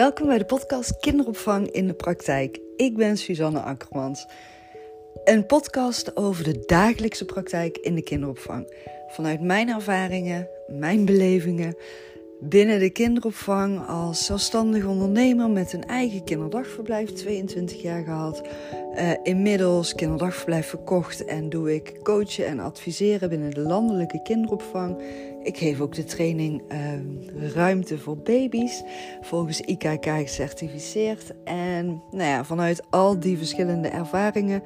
Welkom bij de podcast Kinderopvang in de Praktijk. Ik ben Suzanne Akkermans. Een podcast over de dagelijkse praktijk in de kinderopvang. Vanuit mijn ervaringen, mijn belevingen binnen de kinderopvang als zelfstandig ondernemer met een eigen kinderdagverblijf, 22 jaar gehad. Uh, inmiddels kinderdagverblijf verkocht en doe ik coachen en adviseren binnen de landelijke kinderopvang. Ik geef ook de training uh, Ruimte voor Baby's, volgens IKK gecertificeerd. En nou ja, vanuit al die verschillende ervaringen,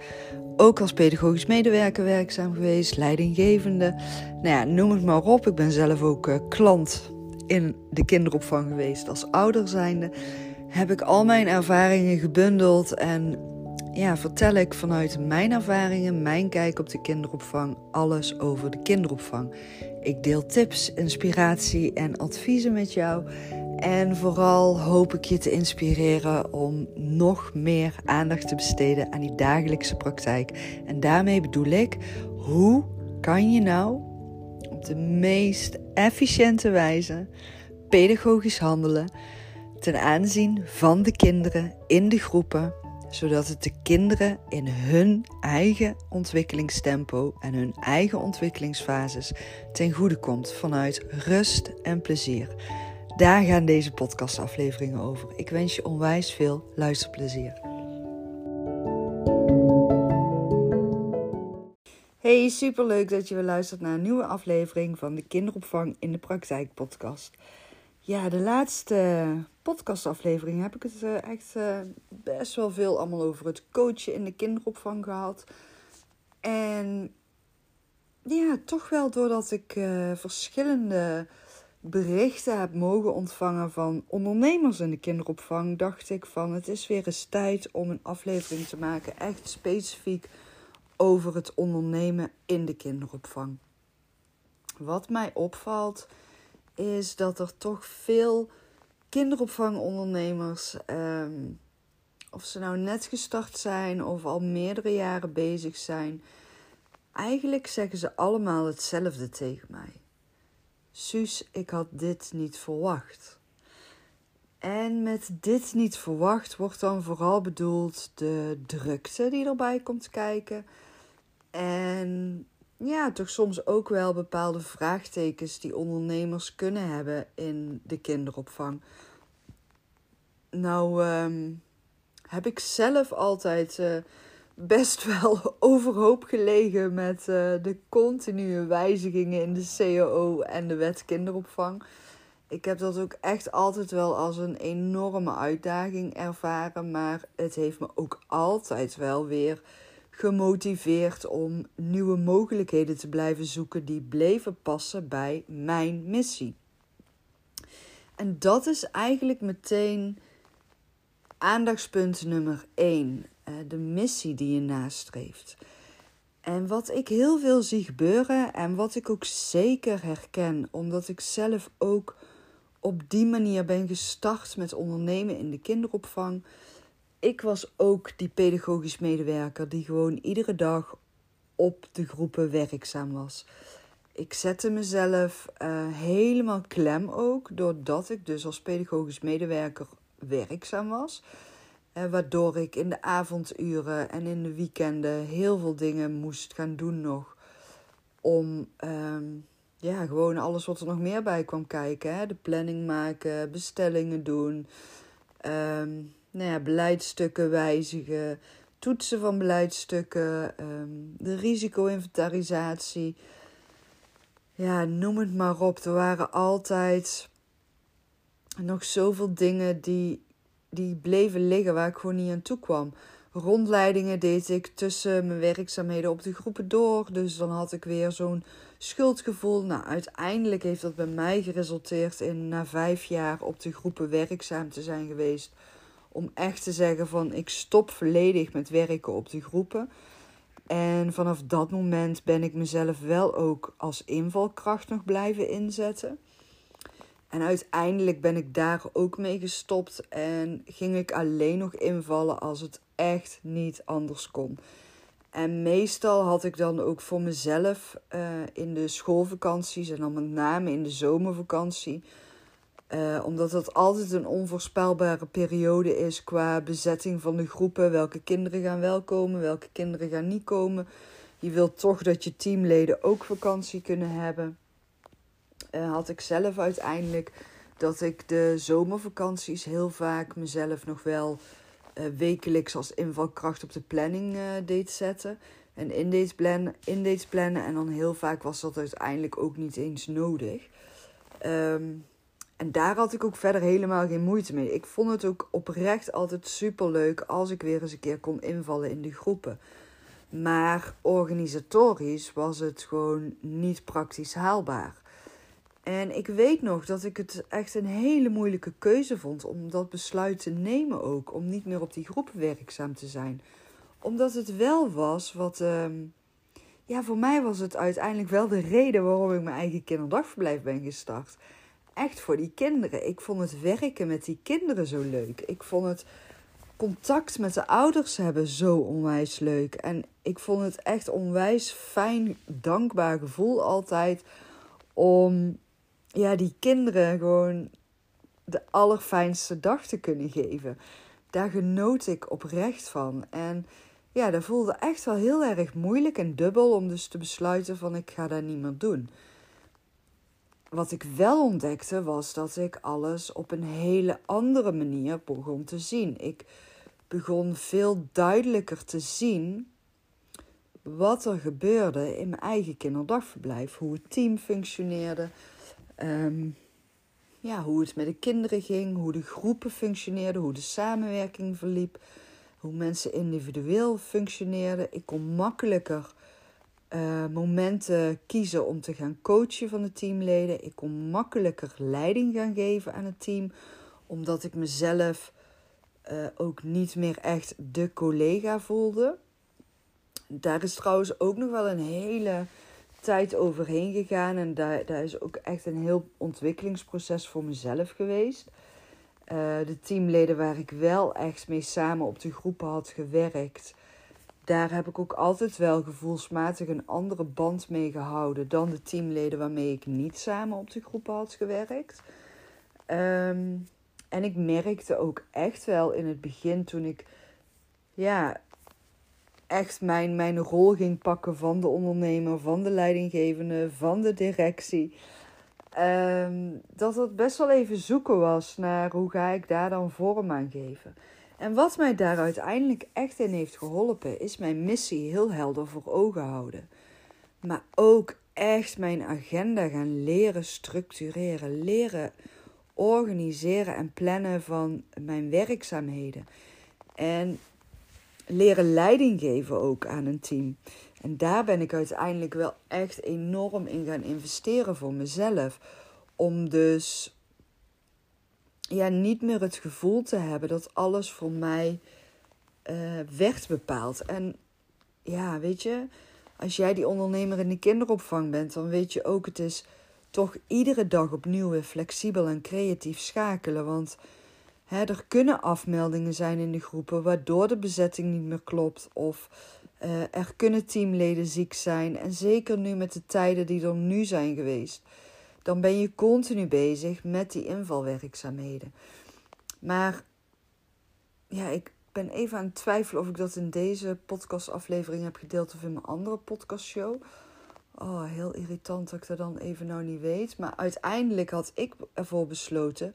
ook als pedagogisch medewerker werkzaam geweest, leidinggevende. Nou ja, noem het maar op. Ik ben zelf ook uh, klant in de kinderopvang geweest als ouder zijnde. Heb ik al mijn ervaringen gebundeld en ja, vertel ik vanuit mijn ervaringen, mijn kijk op de kinderopvang, alles over de kinderopvang. Ik deel tips, inspiratie en adviezen met jou. En vooral hoop ik je te inspireren om nog meer aandacht te besteden aan die dagelijkse praktijk. En daarmee bedoel ik, hoe kan je nou op de meest efficiënte wijze pedagogisch handelen ten aanzien van de kinderen in de groepen zodat het de kinderen in hun eigen ontwikkelingstempo en hun eigen ontwikkelingsfases ten goede komt vanuit rust en plezier. Daar gaan deze podcastafleveringen over. Ik wens je onwijs veel luisterplezier. Hey, superleuk dat je weer luistert naar een nieuwe aflevering van de Kinderopvang in de Praktijk podcast. Ja, de laatste podcastaflevering heb ik het uh, echt uh, best wel veel allemaal over het coachen in de kinderopvang gehad. En ja, toch wel doordat ik uh, verschillende berichten heb mogen ontvangen van ondernemers in de kinderopvang, dacht ik van het is weer eens tijd om een aflevering te maken, echt specifiek over het ondernemen in de kinderopvang. Wat mij opvalt is dat er toch veel kinderopvangondernemers, um, of ze nou net gestart zijn of al meerdere jaren bezig zijn, eigenlijk zeggen ze allemaal hetzelfde tegen mij. Suus, ik had dit niet verwacht. En met dit niet verwacht wordt dan vooral bedoeld de drukte die erbij komt kijken. En ja, toch soms ook wel bepaalde vraagtekens die ondernemers kunnen hebben in de kinderopvang. Nou, ehm, heb ik zelf altijd uh, best wel overhoop gelegen met uh, de continue wijzigingen in de CAO en de wet kinderopvang. Ik heb dat ook echt altijd wel als een enorme uitdaging ervaren, maar het heeft me ook altijd wel weer gemotiveerd om nieuwe mogelijkheden te blijven zoeken die bleven passen bij mijn missie. En dat is eigenlijk meteen aandachtspunt nummer 1, eh, de missie die je nastreeft. En wat ik heel veel zie gebeuren en wat ik ook zeker herken, omdat ik zelf ook op die manier ben gestart met ondernemen in de kinderopvang ik was ook die pedagogisch medewerker die gewoon iedere dag op de groepen werkzaam was. Ik zette mezelf uh, helemaal klem ook, doordat ik dus als pedagogisch medewerker werkzaam was. Uh, waardoor ik in de avonduren en in de weekenden heel veel dingen moest gaan doen nog. Om uh, ja, gewoon alles wat er nog meer bij kwam kijken. De planning maken, bestellingen doen. Ehm, nou ja, beleidsstukken wijzigen, toetsen van beleidsstukken, um, de risico-inventarisatie. Ja, noem het maar op. Er waren altijd nog zoveel dingen die, die bleven liggen waar ik gewoon niet aan toe kwam. Rondleidingen deed ik tussen mijn werkzaamheden op de groepen door. Dus dan had ik weer zo'n schuldgevoel. Nou, uiteindelijk heeft dat bij mij geresulteerd in na vijf jaar op de groepen werkzaam te zijn geweest om echt te zeggen van ik stop volledig met werken op de groepen. En vanaf dat moment ben ik mezelf wel ook als invalkracht nog blijven inzetten. En uiteindelijk ben ik daar ook mee gestopt en ging ik alleen nog invallen als het echt niet anders kon. En meestal had ik dan ook voor mezelf uh, in de schoolvakanties en dan met name in de zomervakantie Uh, omdat het altijd een onvoorspelbare periode is qua bezetting van de groepen. Welke kinderen gaan wel komen, welke kinderen gaan niet komen. Je wilt toch dat je teamleden ook vakantie kunnen hebben. Uh, had ik zelf uiteindelijk dat ik de zomervakanties heel vaak mezelf nog wel uh, wekelijks als invalkracht op de planning deed zetten. En in deze plannen. En dan heel vaak was dat uiteindelijk ook niet eens nodig. Um, en daar had ik ook verder helemaal geen moeite mee. Ik vond het ook oprecht altijd super leuk als ik weer eens een keer kon invallen in de groepen. Maar organisatorisch was het gewoon niet praktisch haalbaar. En ik weet nog dat ik het echt een hele moeilijke keuze vond om dat besluit te nemen ook. Om niet meer op die groepen werkzaam te zijn. Omdat het wel was wat. Uh, ja, voor mij was het uiteindelijk wel de reden waarom ik mijn eigen kinderdagverblijf ben gestart echt voor die kinderen. Ik vond het werken met die kinderen zo leuk. Ik vond het contact met de ouders hebben zo onwijs leuk. En ik vond het echt onwijs fijn, dankbaar gevoel altijd om ja, die kinderen gewoon de allerfijnste dag te kunnen geven. Daar genoot ik oprecht van. En ja, dat voelde echt wel heel erg moeilijk en dubbel om dus te besluiten van ik ga dat niet meer doen wat ik wel ontdekte was dat ik alles op een hele andere manier begon te zien. Ik begon veel duidelijker te zien wat er gebeurde in mijn eigen kinderdagverblijf. Hoe het team functioneerde. Ehm, ja, hoe het met de kinderen ging. Hoe de groepen functioneerden. Hoe de samenwerking verliep. Hoe mensen individueel functioneerden. Ik kon makkelijker uh, momenten kiezen om te gaan coachen van de teamleden. Ik kon makkelijker leiding gaan geven aan het team, omdat ik mezelf uh, ook niet meer echt de collega voelde. Daar is trouwens ook nog wel een hele tijd overheen gegaan en daar, is ook echt een heel ontwikkelingsproces voor mezelf geweest. Uh, de teamleden waar ik wel echt mee samen op de groepen had gewerkt, daar heb ik ook altijd wel gevoelsmatig een andere band mee gehouden dan de teamleden waarmee ik niet samen op de groepen had gewerkt. Ehm, en ik merkte ook echt wel in het begin toen ik ja, echt mijn, mijn rol ging pakken van de ondernemer, van de leidinggevende, van de directie. Um, dat het best wel even zoeken was naar hoe ga ik daar dan vorm aan geven. En wat mij daar uiteindelijk echt in heeft geholpen, is mijn missie heel helder voor ogen houden. Maar ook echt mijn agenda gaan leren structureren, leren organiseren en plannen van mijn werkzaamheden. En leren leiding geven ook aan een team. En daar ben ik uiteindelijk wel echt enorm in gaan investeren voor mezelf. Om dus ja, niet meer het gevoel te hebben dat alles voor mij uh, werd bepaald. En ja, weet je, als jij die ondernemer in de kinderopvang bent, dan weet je ook, het is toch iedere dag opnieuw weer flexibel en creatief schakelen. Want hè, er kunnen afmeldingen zijn in de groepen waardoor de bezetting niet meer klopt. Of uh, er kunnen teamleden ziek zijn. En zeker nu met de tijden die er nu zijn geweest dan ben je continu bezig met die invalwerkzaamheden. Maar ja, ik ben even aan het twijfelen of ik dat in deze podcastaflevering heb gedeeld of in mijn andere podcastshow. Oh, heel irritant dat ik dat dan even nou niet weet. Maar uiteindelijk had ik ervoor besloten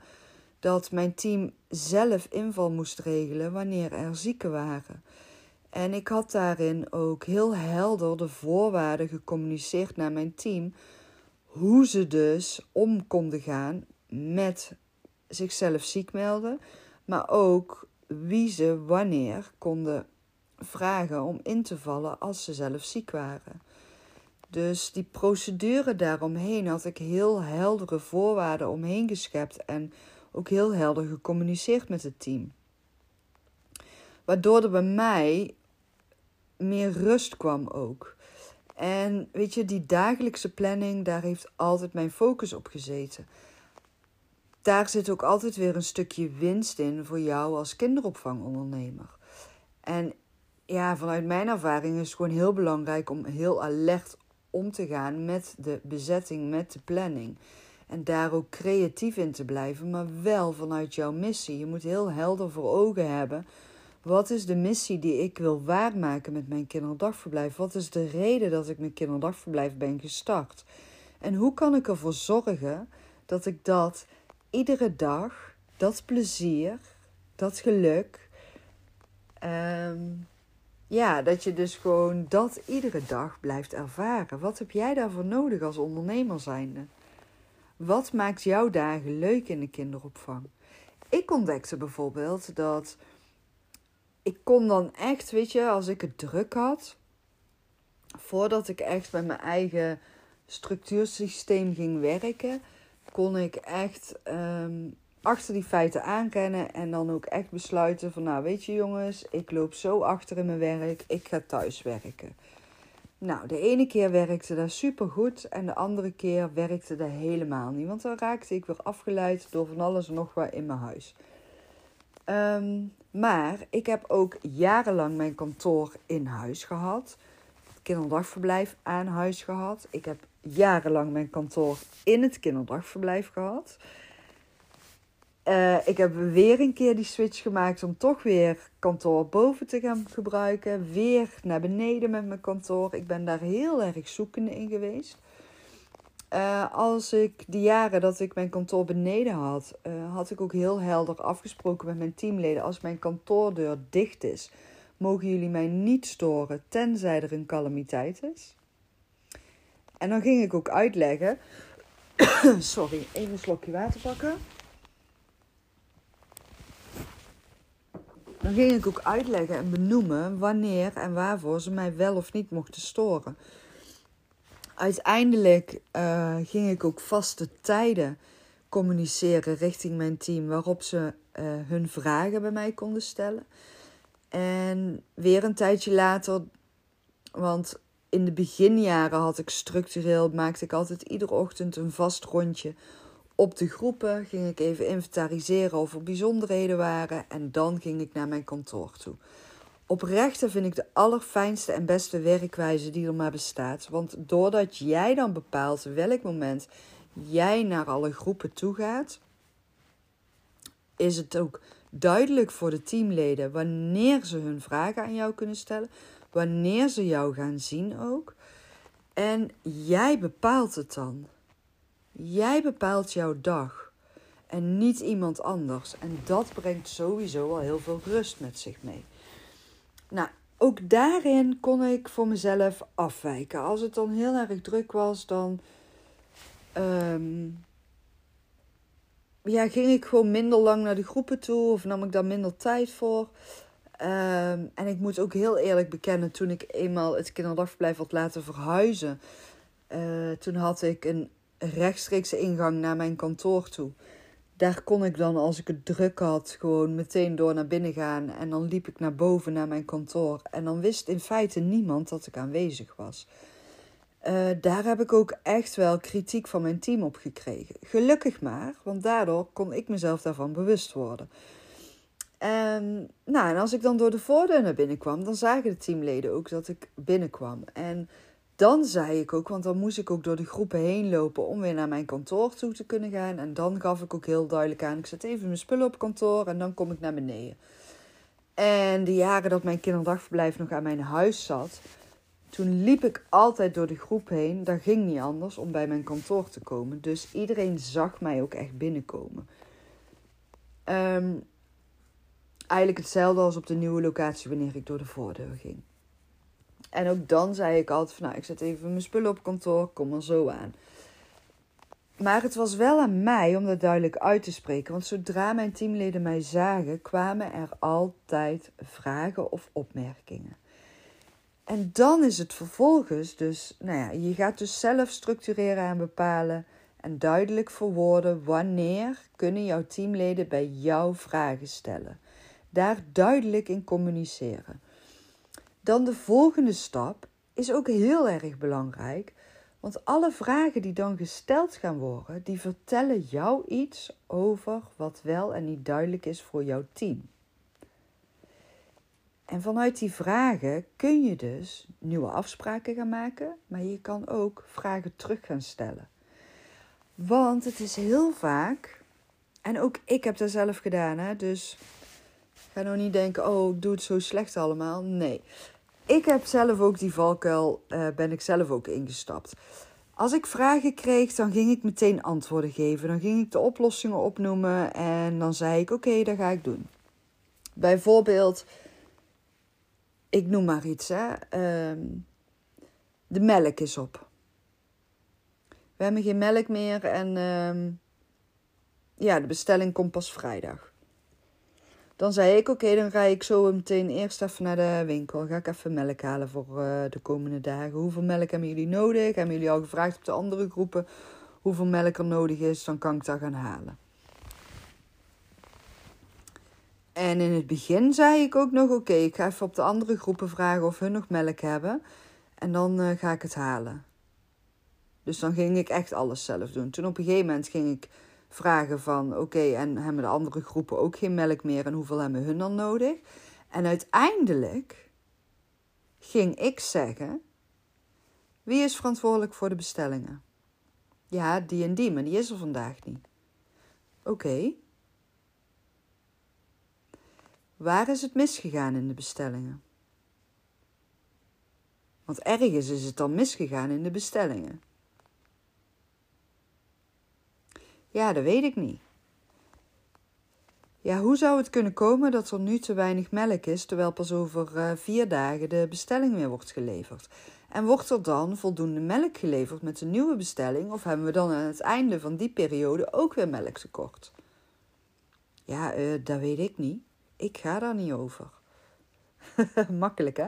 dat mijn team zelf inval moest regelen wanneer er zieken waren. En ik had daarin ook heel helder de voorwaarden gecommuniceerd naar mijn team hoe ze dus om konden gaan met zichzelf ziek melden, maar ook wie ze wanneer konden vragen om in te vallen als ze zelf ziek waren. Dus die procedure daaromheen had ik heel heldere voorwaarden omheen geschept en ook heel helder gecommuniceerd met het team. Waardoor er bij mij meer rust kwam ook. En weet je, die dagelijkse planning, daar heeft altijd mijn focus op gezeten. Daar zit ook altijd weer een stukje winst in voor jou als kinderopvangondernemer. En ja, vanuit mijn ervaring is het gewoon heel belangrijk om heel alert om te gaan met de bezetting, met de planning. En daar ook creatief in te blijven, maar wel vanuit jouw missie. Je moet heel helder voor ogen hebben. Wat is de missie die ik wil waarmaken met mijn kinderdagverblijf? Wat is de reden dat ik mijn kinderdagverblijf ben gestart? En hoe kan ik ervoor zorgen dat ik dat iedere dag, dat plezier, dat geluk, um, ja, dat je dus gewoon dat iedere dag blijft ervaren. Wat heb jij daarvoor nodig als ondernemer zijnde? Wat maakt jouw dagen leuk in de kinderopvang? Ik ontdekte bijvoorbeeld dat ik kon dan echt, weet je, als ik het druk had, voordat ik echt bij mijn eigen structuursysteem ging werken, kon ik echt um, achter die feiten aankennen en dan ook echt besluiten van, nou weet je jongens, ik loop zo achter in mijn werk, ik ga thuis werken. Nou, de ene keer werkte dat super goed en de andere keer werkte dat helemaal niet, want dan raakte ik weer afgeleid door van alles en nog wat in mijn huis. Ehm, maar ik heb ook jarenlang mijn kantoor in huis gehad. Kinderdagverblijf aan huis gehad. Ik heb jarenlang mijn kantoor in het kinderdagverblijf gehad. Uh, ik heb weer een keer die switch gemaakt om toch weer kantoor boven te gaan gebruiken. Weer naar beneden met mijn kantoor. Ik ben daar heel erg zoekende in geweest. Uh, als ik de jaren dat ik mijn kantoor beneden had, uh, had ik ook heel helder afgesproken met mijn teamleden. Als mijn kantoordeur dicht is, mogen jullie mij niet storen, tenzij er een calamiteit is. En dan ging ik ook uitleggen. Sorry, even een slokje water pakken. Dan ging ik ook uitleggen en benoemen wanneer en waarvoor ze mij wel of niet mochten storen. Uiteindelijk uh, ging ik ook vaste tijden communiceren richting mijn team waarop ze uh, hun vragen bij mij konden stellen. En weer een tijdje later, want in de beginjaren had ik structureel, maakte ik altijd iedere ochtend een vast rondje op de groepen. Ging ik even inventariseren of er bijzonderheden waren en dan ging ik naar mijn kantoor toe. Oprechte vind ik de allerfijnste en beste werkwijze die er maar bestaat. Want doordat jij dan bepaalt welk moment jij naar alle groepen toe gaat, is het ook duidelijk voor de teamleden wanneer ze hun vragen aan jou kunnen stellen, wanneer ze jou gaan zien ook. En jij bepaalt het dan. Jij bepaalt jouw dag en niet iemand anders. En dat brengt sowieso al heel veel rust met zich mee. Nou, ook daarin kon ik voor mezelf afwijken. Als het dan heel erg druk was, dan ehm, ja, ging ik gewoon minder lang naar de groepen toe of nam ik daar minder tijd voor. Ehm, en ik moet ook heel eerlijk bekennen, toen ik eenmaal het kinderdagverblijf had laten verhuizen, uh, toen had ik een rechtstreekse ingang naar mijn kantoor toe daar kon ik dan, als ik het druk had, gewoon meteen door naar binnen gaan. En dan liep ik naar boven naar mijn kantoor. En dan wist in feite niemand dat ik aanwezig was. Uh, daar heb ik ook echt wel kritiek van mijn team op gekregen. Gelukkig maar, want daardoor kon ik mezelf daarvan bewust worden. En, nou, en als ik dan door de voordeur naar binnen kwam, dan zagen de teamleden ook dat ik binnenkwam. En dan zei ik ook, want dan moest ik ook door de groepen heen lopen om weer naar mijn kantoor toe te kunnen gaan. En dan gaf ik ook heel duidelijk aan, ik zet even mijn spullen op kantoor en dan kom ik naar beneden. En de jaren dat mijn kinderdagverblijf nog aan mijn huis zat, toen liep ik altijd door de groep heen. Dat ging niet anders om bij mijn kantoor te komen. Dus iedereen zag mij ook echt binnenkomen. Um, eigenlijk hetzelfde als op de nieuwe locatie wanneer ik door de voordeur ging. En ook dan zei ik altijd van, nou, ik zet even mijn spullen op kantoor, kom er zo aan. Maar het was wel aan mij om dat duidelijk uit te spreken. Want zodra mijn teamleden mij zagen, kwamen er altijd vragen of opmerkingen. En dan is het vervolgens dus, nou ja, je gaat dus zelf structureren en bepalen en duidelijk verwoorden wanneer kunnen jouw teamleden bij jou vragen stellen. Daar duidelijk in communiceren. Dan de volgende stap is ook heel erg belangrijk. Want alle vragen die dan gesteld gaan worden, die vertellen jou iets over wat wel en niet duidelijk is voor jouw team. En vanuit die vragen kun je dus nieuwe afspraken gaan maken, maar je kan ook vragen terug gaan stellen. Want het is heel vaak, en ook ik heb dat zelf gedaan, hè, dus ga nou niet denken, oh, doe het zo slecht allemaal. Nee, ik heb zelf ook die valkuil, uh, ben ik zelf ook ingestapt. Als ik vragen kreeg, dan ging ik meteen antwoorden geven. Dan ging ik de oplossingen opnoemen en dan zei ik: Oké, dat ga ik doen. Bijvoorbeeld, ik noem maar iets, hè. Ehm, de melk is op. We hebben geen melk meer en ehm, ja, de bestelling komt pas vrijdag. Dan zei ik, oké, dan ga ik zo meteen eerst even naar de winkel. Ga ik even melk halen voor uh, de komende dagen. Hoeveel melk hebben jullie nodig? Hebben jullie al gevraagd op de andere groepen hoeveel melk er nodig is? Dan kan ik dat gaan halen. En in het begin zei ik ook nog, oké, ik ga even op de andere groepen vragen of hun nog melk hebben. En dan uh, ga ik het halen. Dus dan ging ik echt alles zelf doen. Toen op een gegeven moment ging ik vragen van oké, en hebben de andere groepen ook geen melk meer en hoeveel hebben hun dan nodig? En uiteindelijk ging ik zeggen, wie is verantwoordelijk voor de bestellingen? Ja, die en die, maar die is er vandaag niet. Oké. Waar is het misgegaan in de bestellingen? Want ergens is het dan misgegaan in de bestellingen. Ja, dat weet ik niet. Ja, hoe zou het kunnen komen dat er nu te weinig melk is, terwijl pas over uh, vier dagen de bestelling weer wordt geleverd? En wordt er dan voldoende melk geleverd met de nieuwe bestelling, of hebben we dan aan het einde van die periode ook weer melk tekort? Ja, uh, dat weet ik niet. Ik ga daar niet over. Makkelijk, hè?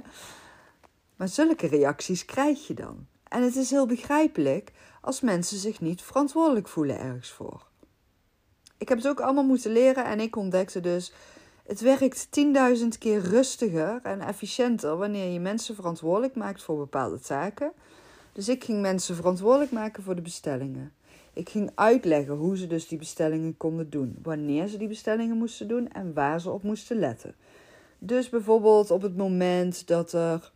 Maar zulke reacties krijg je dan. En het is heel begrijpelijk als mensen zich niet verantwoordelijk voelen ergens voor. Ik heb het ook allemaal moeten leren en ik ontdekte dus. Het werkt 10.000 keer rustiger en efficiënter wanneer je mensen verantwoordelijk maakt voor bepaalde taken. Dus ik ging mensen verantwoordelijk maken voor de bestellingen. Ik ging uitleggen hoe ze dus die bestellingen konden doen, wanneer ze die bestellingen moesten doen en waar ze op moesten letten. Dus bijvoorbeeld op het moment dat er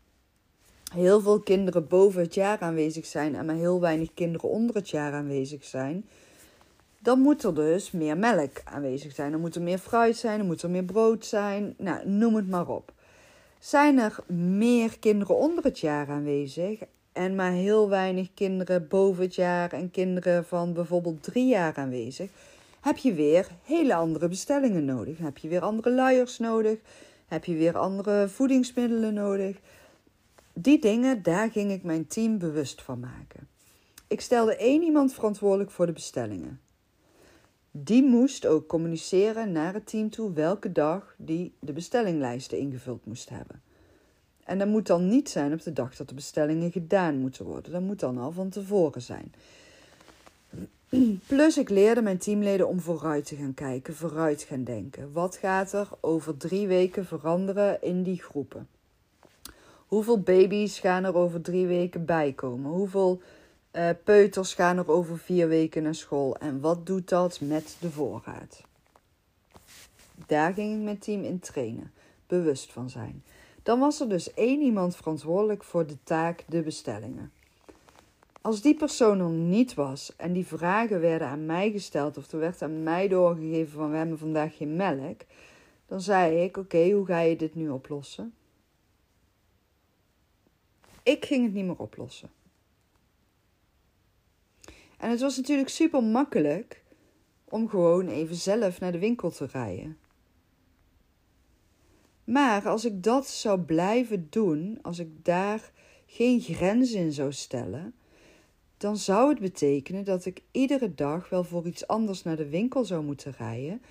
heel veel kinderen boven het jaar aanwezig zijn en maar heel weinig kinderen onder het jaar aanwezig zijn, dan moet er dus meer melk aanwezig zijn. Dan moet er meer fruit zijn, dan moet er meer brood zijn. Nou, noem het maar op. Zijn er meer kinderen onder het jaar aanwezig en maar heel weinig kinderen boven het jaar en kinderen van bijvoorbeeld drie jaar aanwezig, heb je weer hele andere bestellingen nodig. heb je weer andere luiers nodig, heb je weer andere voedingsmiddelen nodig die dingen, daar ging ik mijn team bewust van maken. Ik stelde één iemand verantwoordelijk voor de bestellingen. Die moest ook communiceren naar het team toe welke dag die de bestellinglijsten ingevuld moest hebben. En dat moet dan niet zijn op de dag dat de bestellingen gedaan moeten worden. Dat moet dan al van tevoren zijn. Plus ik leerde mijn teamleden om vooruit te gaan kijken, vooruit gaan denken. Wat gaat er over drie weken veranderen in die groepen? Hoeveel baby's gaan er over drie weken bijkomen? Hoeveel uh, peuters gaan er over vier weken naar school? En wat doet dat met de voorraad? Daar ging ik mijn team in trainen, bewust van zijn. Dan was er dus één iemand verantwoordelijk voor de taak de bestellingen. Als die persoon er niet was en die vragen werden aan mij gesteld of er werd aan mij doorgegeven van we hebben vandaag geen melk, dan zei ik: Oké, hoe ga je dit nu oplossen? Ik ging het niet meer oplossen. En het was natuurlijk super makkelijk om gewoon even zelf naar de winkel te rijden. Maar als ik dat zou blijven doen, als ik daar geen grenzen in zou stellen, dan zou het betekenen dat ik iedere dag wel voor iets anders naar de winkel zou moeten rijden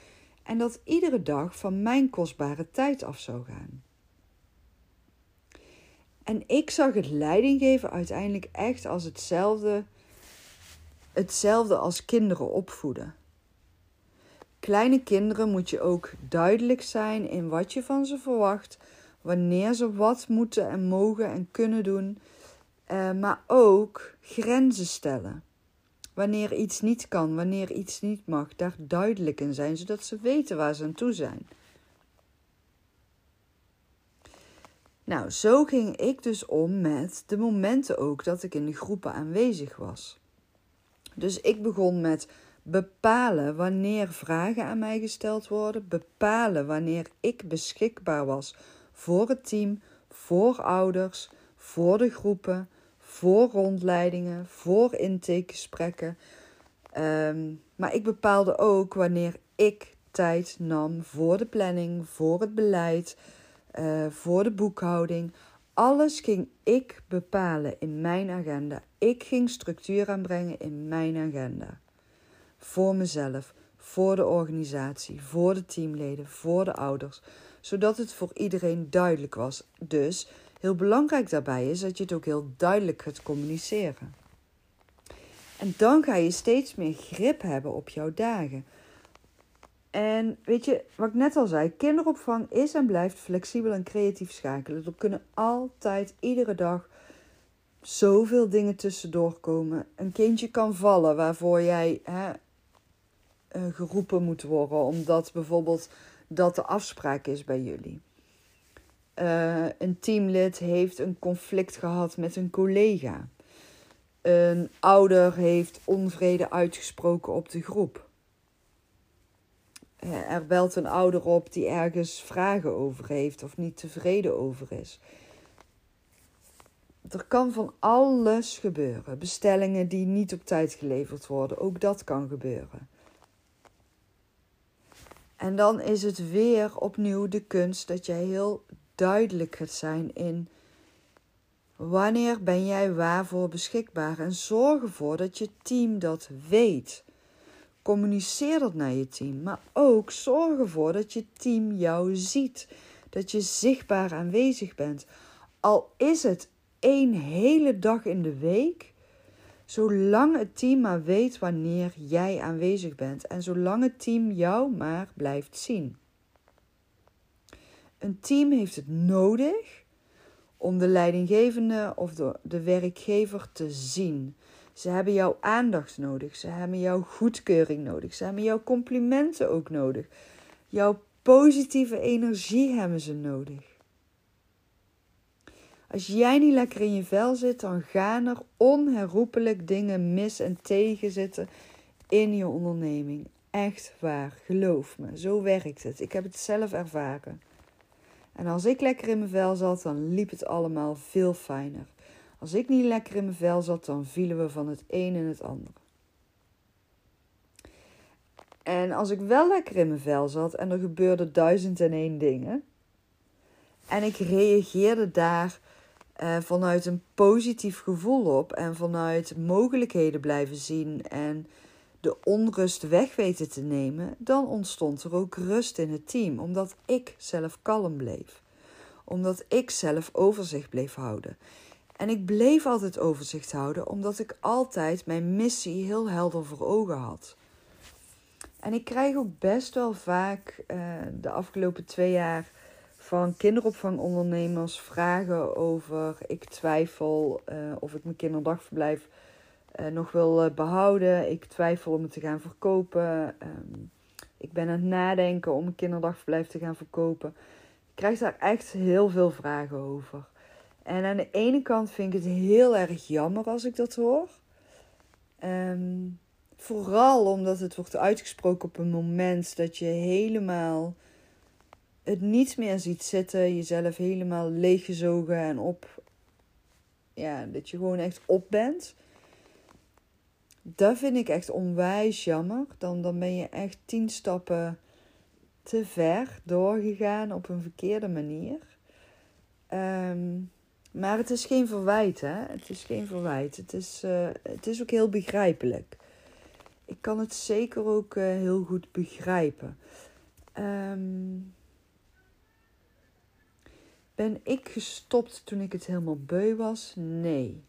en dat iedere dag van mijn kostbare tijd af zou gaan. En ik zag het leidinggeven uiteindelijk echt als hetzelfde, hetzelfde als kinderen opvoeden. Kleine kinderen moet je ook duidelijk zijn in wat je van ze verwacht, wanneer ze wat moeten en mogen en kunnen doen, uh, maar ook grenzen stellen. Wanneer iets niet kan, wanneer iets niet mag, daar duidelijk in zijn, zodat ze weten waar ze aan toe zijn. Nou, zo ging ik dus om met de momenten ook dat ik in de groepen aanwezig was. Dus ik begon met bepalen wanneer vragen aan mij gesteld worden, bepalen wanneer ik beschikbaar was voor het team, voor ouders, voor de groepen, voor rondleidingen, voor intakegesprekken. Um, maar ik bepaalde ook wanneer ik tijd nam voor de planning, voor het beleid, uh, voor de boekhouding. Alles ging ik bepalen in mijn agenda. Ik ging structuur aanbrengen in mijn agenda. Voor mezelf, voor de organisatie, voor de teamleden, voor de ouders, zodat het voor iedereen duidelijk was. Dus heel belangrijk daarbij is dat je het ook heel duidelijk gaat communiceren. En dan ga je steeds meer grip hebben op jouw dagen. En weet je, wat ik net al zei, kinderopvang is en blijft flexibel en creatief schakelen. Er kunnen altijd, iedere dag, zoveel dingen tussendoor komen. Een kindje kan vallen waarvoor jij hè, eh, geroepen moet worden, omdat bijvoorbeeld dat de afspraak is bij jullie. Uh, een teamlid heeft een conflict gehad met een collega. Een ouder heeft onvrede uitgesproken op de groep. Eh, er belt een ouder op die ergens vragen over heeft of niet tevreden over is. Er kan van alles gebeuren. Bestellingen die niet op tijd geleverd worden, ook dat kan gebeuren. En dan is het weer opnieuw de kunst dat jij heel duidelijk gaat zijn in wanneer ben jij waarvoor beschikbaar en zorg ervoor dat je team dat weet. Communiceer dat naar je team, maar ook zorg ervoor dat je team jou ziet, dat je zichtbaar aanwezig bent. Al is het één hele dag in de week, zolang het team maar weet wanneer jij aanwezig bent en zolang het team jou maar blijft zien. Een team heeft het nodig om de leidinggevende of de, de werkgever te zien. Ze hebben jouw aandacht nodig. Ze hebben jouw goedkeuring nodig. Ze hebben jouw complimenten ook nodig. Jouw positieve energie hebben ze nodig. Als jij niet lekker in je vel zit, dan gaan er onherroepelijk dingen mis en tegen zitten in je onderneming. Echt waar, geloof me, zo werkt het. Ik heb het zelf ervaren. En als ik lekker in mijn vel zat, dan liep het allemaal veel fijner. Als ik niet lekker in mijn vel zat, dan vielen we van het een in het andere. En als ik wel lekker in mijn vel zat en er gebeurde duizend en één dingen. En ik reageerde daar uh, vanuit een positief gevoel op en vanuit mogelijkheden blijven zien en de onrust weg weten te nemen, dan ontstond er ook rust in het team, omdat ik zelf kalm bleef. Omdat ik zelf overzicht bleef houden. En ik bleef altijd overzicht houden, omdat ik altijd mijn missie heel helder voor ogen had. En ik krijg ook best wel vaak uh, de afgelopen twee jaar van kinderopvangondernemers vragen over: ik twijfel uh, of ik mijn kinderdagverblijf uh, nog wil behouden. Ik twijfel om het te gaan verkopen. Um, ik ben aan het nadenken om een kinderdagverblijf te gaan verkopen. Ik krijg daar echt heel veel vragen over. En aan de ene kant vind ik het heel erg jammer als ik dat hoor. Um, vooral omdat het wordt uitgesproken op een moment dat je helemaal het niet meer ziet zitten. Jezelf helemaal leeggezogen en op. Ja, dat je gewoon echt op bent. Dat vind ik echt onwijs jammer. Dan, dan ben je echt tien stappen te ver doorgegaan op een verkeerde manier. Um, maar het is geen verwijt, hè? Het is geen verwijt. Het is, uh, het is ook heel begrijpelijk. Ik kan het zeker ook uh, heel goed begrijpen. Um, ben ik gestopt toen ik het helemaal beu was? Nee.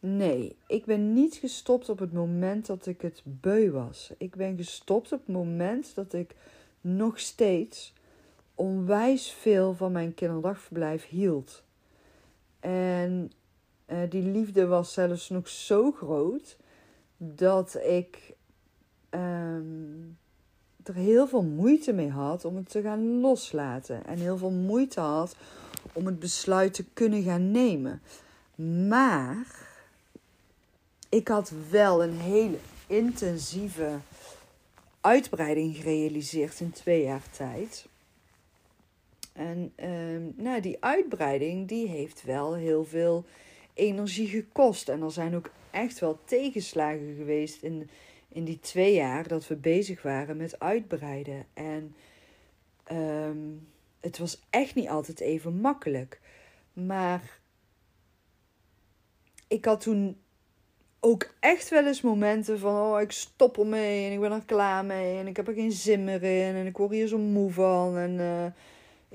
Nee, ik ben niet gestopt op het moment dat ik het beu was. Ik ben gestopt op het moment dat ik nog steeds onwijs veel van mijn kinderdagverblijf hield. En uh, die liefde was zelfs nog zo groot dat ik um, er heel veel moeite mee had om het te gaan loslaten. En heel veel moeite had om het besluit te kunnen gaan nemen. Maar ik had wel een hele intensieve uitbreiding gerealiseerd in twee jaar tijd. En ehm, nou, die uitbreiding die heeft wel heel veel energie gekost. En er zijn ook echt wel tegenslagen geweest in, in die twee jaar dat we bezig waren met uitbreiden. En ehm, het was echt niet altijd even makkelijk. Maar ik had toen ook echt wel eens momenten van: oh, ik stop ermee en ik ben er klaar mee en ik heb er geen zin meer in en ik word hier zo moe van en uh,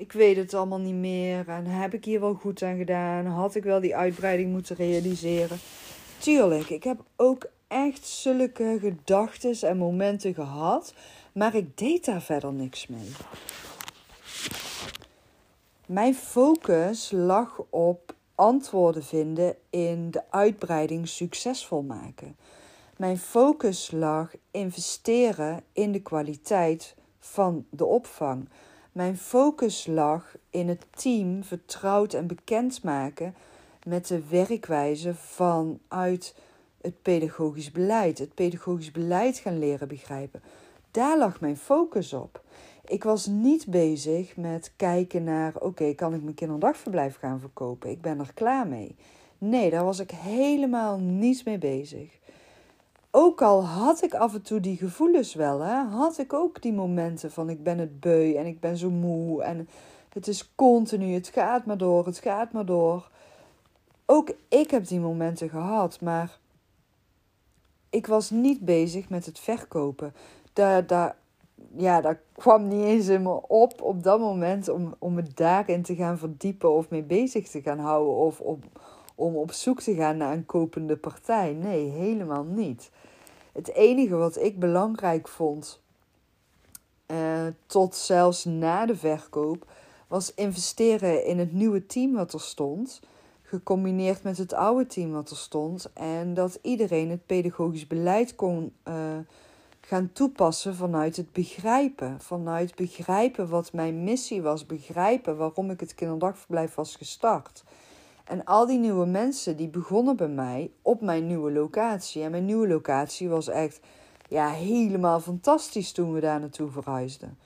ik weet het allemaal niet meer en heb ik hier wel goed aan gedaan? Had ik wel die uitbreiding moeten realiseren? Tuurlijk, ik heb ook echt zulke gedachten en momenten gehad, maar ik deed daar verder niks mee. Mijn focus lag op antwoorden vinden in de uitbreiding succesvol maken. Mijn focus lag investeren in de kwaliteit van de opvang. Mijn focus lag in het team vertrouwd en bekend maken met de werkwijze vanuit het pedagogisch beleid. Het pedagogisch beleid gaan leren begrijpen. Daar lag mijn focus op. Ik was niet bezig met kijken naar: oké, kan ik mijn kinderdagverblijf gaan verkopen? Ik ben er klaar mee. Nee, daar was ik helemaal niet mee bezig. Ook al had ik af en toe die gevoelens wel, hè, had ik ook die momenten van ik ben het beu en ik ben zo moe en het is continu, het gaat maar door, het gaat maar door. Ook ik heb die momenten gehad, maar ik was niet bezig met het verkopen. Daar, daar, ja, dat kwam niet eens in me op op dat moment om, om me daarin te gaan verdiepen of mee bezig te gaan houden of om, om op zoek te gaan naar een kopende partij. Nee, helemaal niet. Het enige wat ik belangrijk vond, uh, tot zelfs na de verkoop, was investeren in het nieuwe team wat er stond, gecombineerd met het oude team wat er stond, en dat iedereen het pedagogisch beleid kon. Uh, gaan toepassen vanuit het begrijpen. Vanuit begrijpen wat mijn missie was, begrijpen waarom ik het kinderdagverblijf was gestart. En al die nieuwe mensen die begonnen bij mij op mijn nieuwe locatie. En mijn nieuwe locatie was echt ja, helemaal fantastisch toen we daar naartoe verhuisden.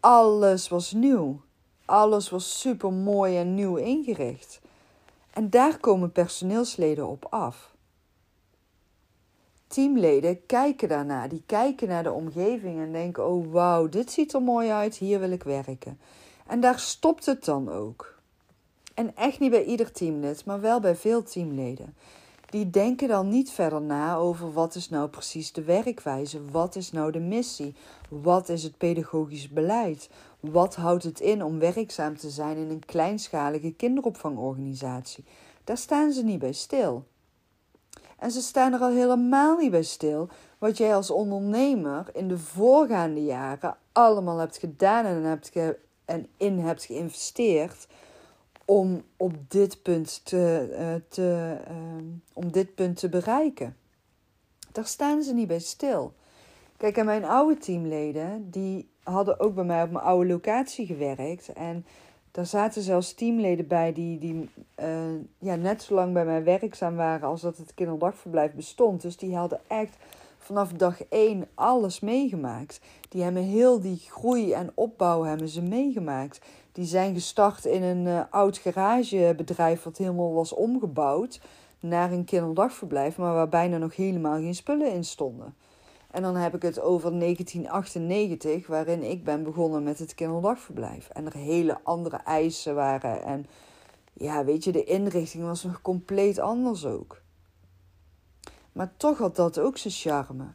Alles was nieuw. Alles was super mooi en nieuw ingericht. En daar komen personeelsleden op af teamleden kijken daarna. Die kijken naar de omgeving en denken: oh wauw, dit ziet er mooi uit, hier wil ik werken. En daar stopt het dan ook. En echt niet bij ieder teamlid, maar wel bij veel teamleden. Die denken dan niet verder na over wat is nou precies de werkwijze, wat is nou de missie, wat is het pedagogisch beleid, wat houdt het in om werkzaam te zijn in een kleinschalige kinderopvangorganisatie. Daar staan ze niet bij stil. En ze staan er al helemaal niet bij stil wat jij als ondernemer in de voorgaande jaren allemaal hebt gedaan en, hebt en in hebt geïnvesteerd om op dit punt te, uh, te, uh, om dit punt te bereiken. Daar staan ze niet bij stil. Kijk, en mijn oude teamleden, die hadden ook bij mij op mijn oude locatie gewerkt. En daar zaten zelfs teamleden bij die, die uh, ja, net zo lang bij mij werkzaam waren als dat het kinderdagverblijf bestond. Dus die hadden echt vanaf dag één alles meegemaakt. Die hebben heel die groei en opbouw hebben ze meegemaakt. Die zijn gestart in een uh, oud garagebedrijf wat helemaal was omgebouwd naar een kinderdagverblijf, maar waar bijna nog helemaal geen spullen in stonden. En dan heb ik het over 1998, waarin ik ben begonnen met het kinderdagverblijf. En er hele andere eisen waren. En ja, weet je, de inrichting was nog compleet anders ook. Maar toch had dat ook zijn charme.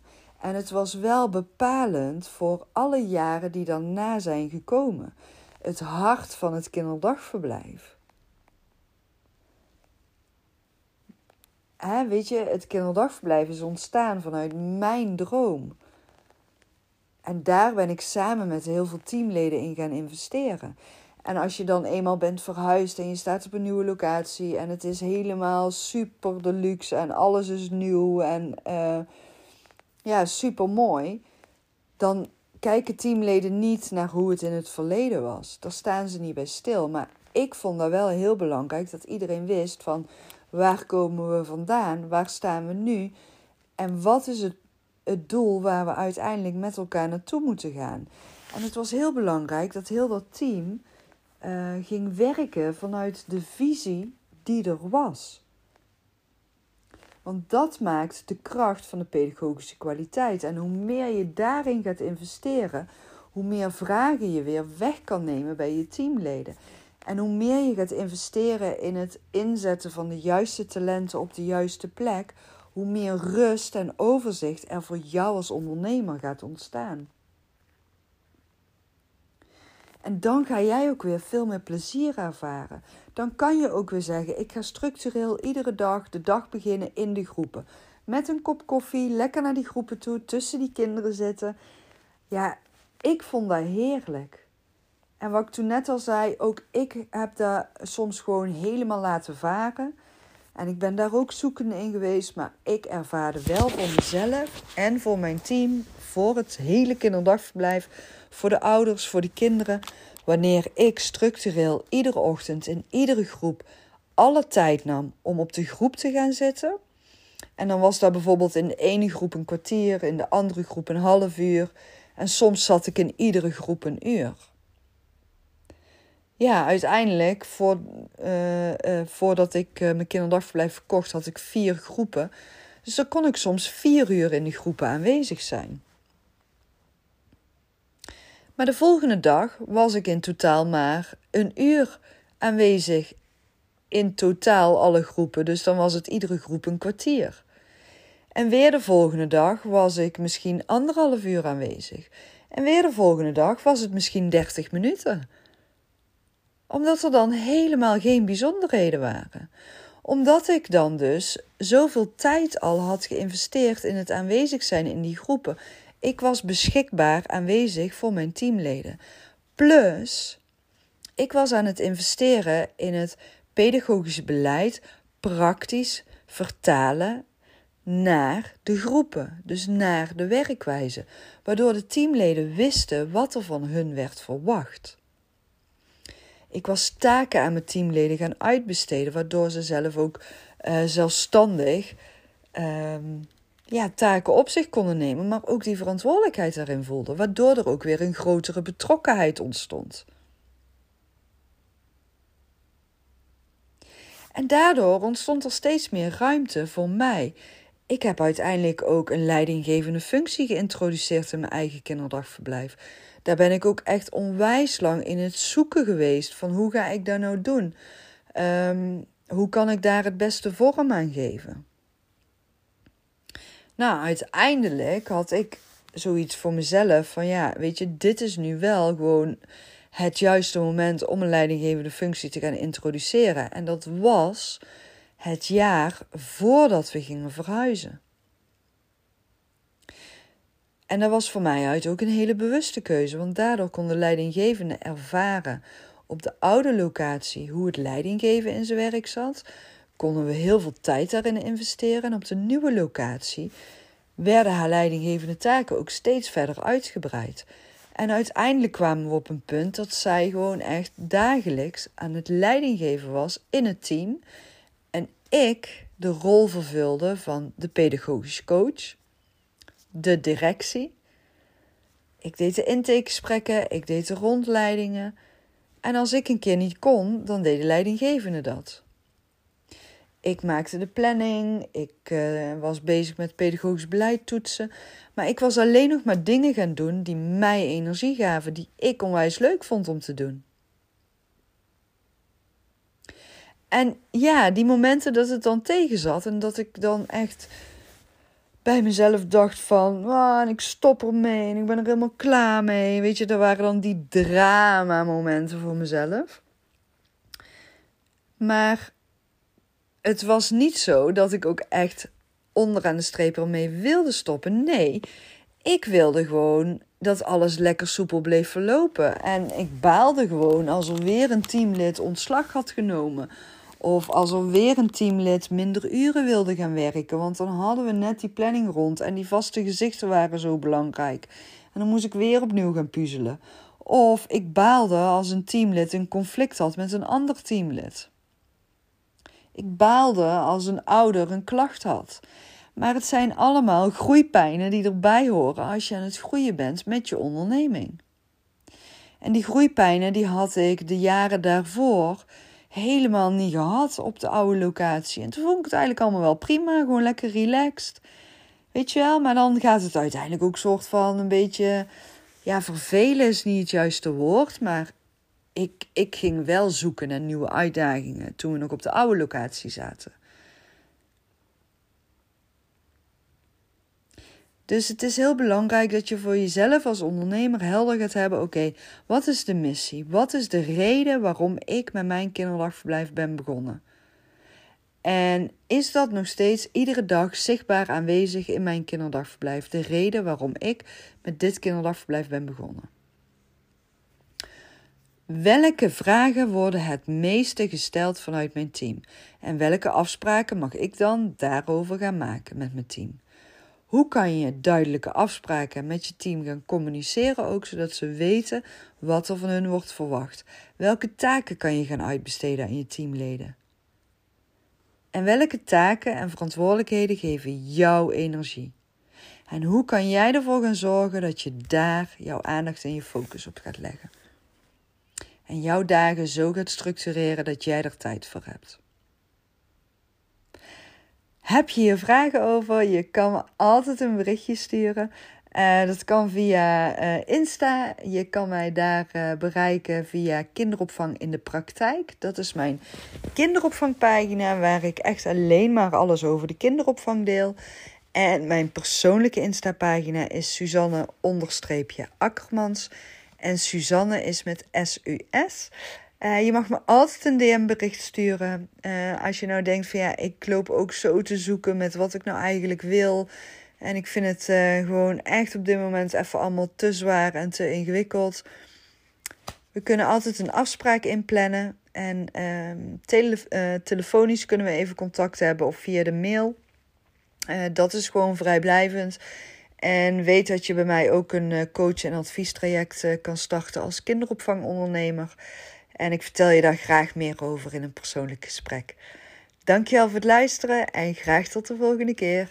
En het was wel bepalend voor alle jaren die daarna zijn gekomen. Het hart van het kinderdagverblijf. weet je, het kinderdagverblijf is ontstaan vanuit mijn droom. En daar ben ik samen met heel veel teamleden in gaan investeren. En als je dan eenmaal bent verhuisd en je staat op een nieuwe locatie en het is helemaal super deluxe en alles is nieuw en uh, ja, super mooi, dan kijken teamleden niet naar hoe het in het verleden was. Daar staan ze niet bij stil. Maar ik vond dat wel heel belangrijk dat iedereen wist van waar komen we vandaan, waar staan we nu en wat is het, het doel waar we uiteindelijk met elkaar naartoe moeten gaan. En het was heel belangrijk dat heel dat team uh, ging werken vanuit de visie die er was. Want dat maakt de kracht van de pedagogische kwaliteit. En hoe meer je daarin gaat investeren, hoe meer vragen je weer weg kan nemen bij je teamleden. En hoe meer je gaat investeren in het inzetten van de juiste talenten op de juiste plek, hoe meer rust en overzicht er voor jou als ondernemer gaat ontstaan. En dan ga jij ook weer veel meer plezier ervaren. Dan kan je ook weer zeggen: ik ga structureel iedere dag de dag beginnen in de groepen. Met een kop koffie, lekker naar die groepen toe, tussen die kinderen zitten. Ja, ik vond dat heerlijk. En wat ik toen net al zei, ook ik heb dat soms gewoon helemaal laten varen. En ik ben daar ook zoekende in geweest, maar ik ervaarde wel voor mezelf en voor mijn team, voor het hele kinderdagverblijf, voor de ouders, voor de kinderen, wanneer ik structureel iedere ochtend in iedere groep alle tijd nam om op de groep te gaan zitten. En dan was dat bijvoorbeeld in de ene groep een kwartier, in de andere groep een half uur. En soms zat ik in iedere groep een uur. Ja, uiteindelijk, voor, uh, uh, voordat ik uh, mijn kinderdagverblijf verkocht, had ik vier groepen. Dus dan kon ik soms vier uur in die groepen aanwezig zijn. Maar de volgende dag was ik in totaal maar een uur aanwezig. In totaal alle groepen, dus dan was het iedere groep een kwartier. En weer de volgende dag was ik misschien anderhalf uur aanwezig. En weer de volgende dag was het misschien 30 minuten. Omdat er dan helemaal geen bijzonderheden waren. Omdat ik dan dus zoveel tijd al had geïnvesteerd in het aanwezig zijn in die groepen. Ik was beschikbaar aanwezig voor mijn teamleden. Plus, ik was aan het investeren in het pedagogische beleid praktisch vertalen naar de groepen, dus naar de werkwijze, waardoor de teamleden wisten wat er van hun werd verwacht. Ik was taken aan mijn teamleden gaan uitbesteden, waardoor ze zelf ook uh, zelfstandig um, ja, taken op zich konden nemen, maar ook die verantwoordelijkheid daarin voelden, waardoor er ook weer een grotere betrokkenheid ontstond. En daardoor ontstond er steeds meer ruimte voor mij ik heb uiteindelijk ook een leidinggevende functie geïntroduceerd in mijn eigen kinderdagverblijf. Daar ben ik ook echt onwijs lang in het zoeken geweest van hoe ga ik dat nou doen? Um, hoe kan ik daar het beste vorm aan geven? Nou, uiteindelijk had ik zoiets voor mezelf van ja, weet je, dit is nu wel gewoon het juiste moment om een leidinggevende functie te gaan introduceren. En dat was het jaar voordat we gingen verhuizen. En dat was voor mij uit ook een hele bewuste keuze, want daardoor kon de leidinggevende ervaren op de oude locatie hoe het leidinggeven in zijn werk zat. Konden we heel veel tijd daarin investeren. En op de nieuwe locatie werden haar leidinggevende taken ook steeds verder uitgebreid. En uiteindelijk kwamen we op een punt dat zij gewoon echt dagelijks aan het leidinggeven was in het team ik de rol vervulde van de pedagogisch coach, de directie. Ik deed de intakegesprekken, ik deed de rondleidingen. En als ik een keer niet kon, dan deed de leidinggevende dat. Ik maakte de planning, ik uh, was bezig met pedagogisch beleid toetsen. Maar ik was alleen nog maar dingen gaan doen die mij energie gaven, die ik onwijs leuk vond om te doen. En ja, die momenten dat het dan tegen zat en dat ik dan echt bij mezelf dacht van, ah, ik stop ermee en ik ben er helemaal klaar mee. Weet je, dat waren dan die drama momenten voor mezelf. Maar het was niet zo dat ik ook echt onderaan de streep ermee wilde stoppen. Nee, ik wilde gewoon dat alles lekker soepel bleef verlopen. En ik baalde gewoon als er weer een teamlid ontslag had genomen. Of als er weer een teamlid minder uren wilde gaan werken. Want dan hadden we net die planning rond en die vaste gezichten waren zo belangrijk. En dan moest ik weer opnieuw gaan puzzelen. Of ik baalde als een teamlid een conflict had met een ander teamlid. Ik baalde als een ouder een klacht had. Maar het zijn allemaal groeipijnen die erbij horen als je aan het groeien bent met je onderneming. En die groeipijnen die had ik de jaren daarvoor helemaal niet gehad op de oude locatie. En toen vond ik het eigenlijk allemaal wel prima, gewoon lekker relaxed. Weet je wel, maar dan gaat het uiteindelijk ook soort van een beetje, ja, vervelen is niet het juiste woord, maar ik, ik ging wel zoeken naar nieuwe uitdagingen toen we nog op de oude locatie zaten. Dus het is heel belangrijk dat je voor jezelf als ondernemer helder gaat hebben: oké, wat is de missie? Wat is de reden waarom ik met mijn kinderdagverblijf ben begonnen? En is dat nog steeds iedere dag zichtbaar aanwezig in mijn kinderdagverblijf? De reden waarom ik met dit kinderdagverblijf ben begonnen. Welke vragen worden het meeste gesteld vanuit mijn team? En welke afspraken mag ik dan daarover gaan maken met mijn team? Hoe kan je duidelijke afspraken met je team gaan communiceren, ook zodat ze weten wat er van hun wordt verwacht? Welke taken kan je gaan uitbesteden aan je teamleden? En welke taken en verantwoordelijkheden geven jouw energie? En hoe kan jij ervoor gaan zorgen dat je daar jouw aandacht en je focus op gaat leggen? En jouw dagen zo gaat structureren dat jij er tijd voor hebt. Heb je hier vragen over? Je kan me altijd een berichtje sturen. Uh, dat kan via uh, Insta. Je kan mij daar uh, bereiken via Kinderopvang in de Praktijk. Dat is mijn kinderopvangpagina waar ik echt alleen maar alles over de kinderopvang deel. En mijn persoonlijke Insta-pagina is Suzanne-Akkermans. En Suzanne is met S-U-S. Uh, je mag me altijd een DM-bericht sturen. Uh, als je nou denkt van ja, ik loop ook zo te zoeken met wat ik nou eigenlijk wil. En ik vind het uh, gewoon echt op dit moment even allemaal te zwaar en te ingewikkeld. We kunnen altijd een afspraak inplannen. En ehm, tele telefonisch kunnen we even contact hebben of via de mail. dat is gewoon vrijblijvend. En weet dat je bij mij ook een coach- en adviestraject kan starten als kinderopvangondernemer. En ik vertel je daar graag meer over in een persoonlijk gesprek. Dankjewel voor het luisteren en graag tot de volgende keer.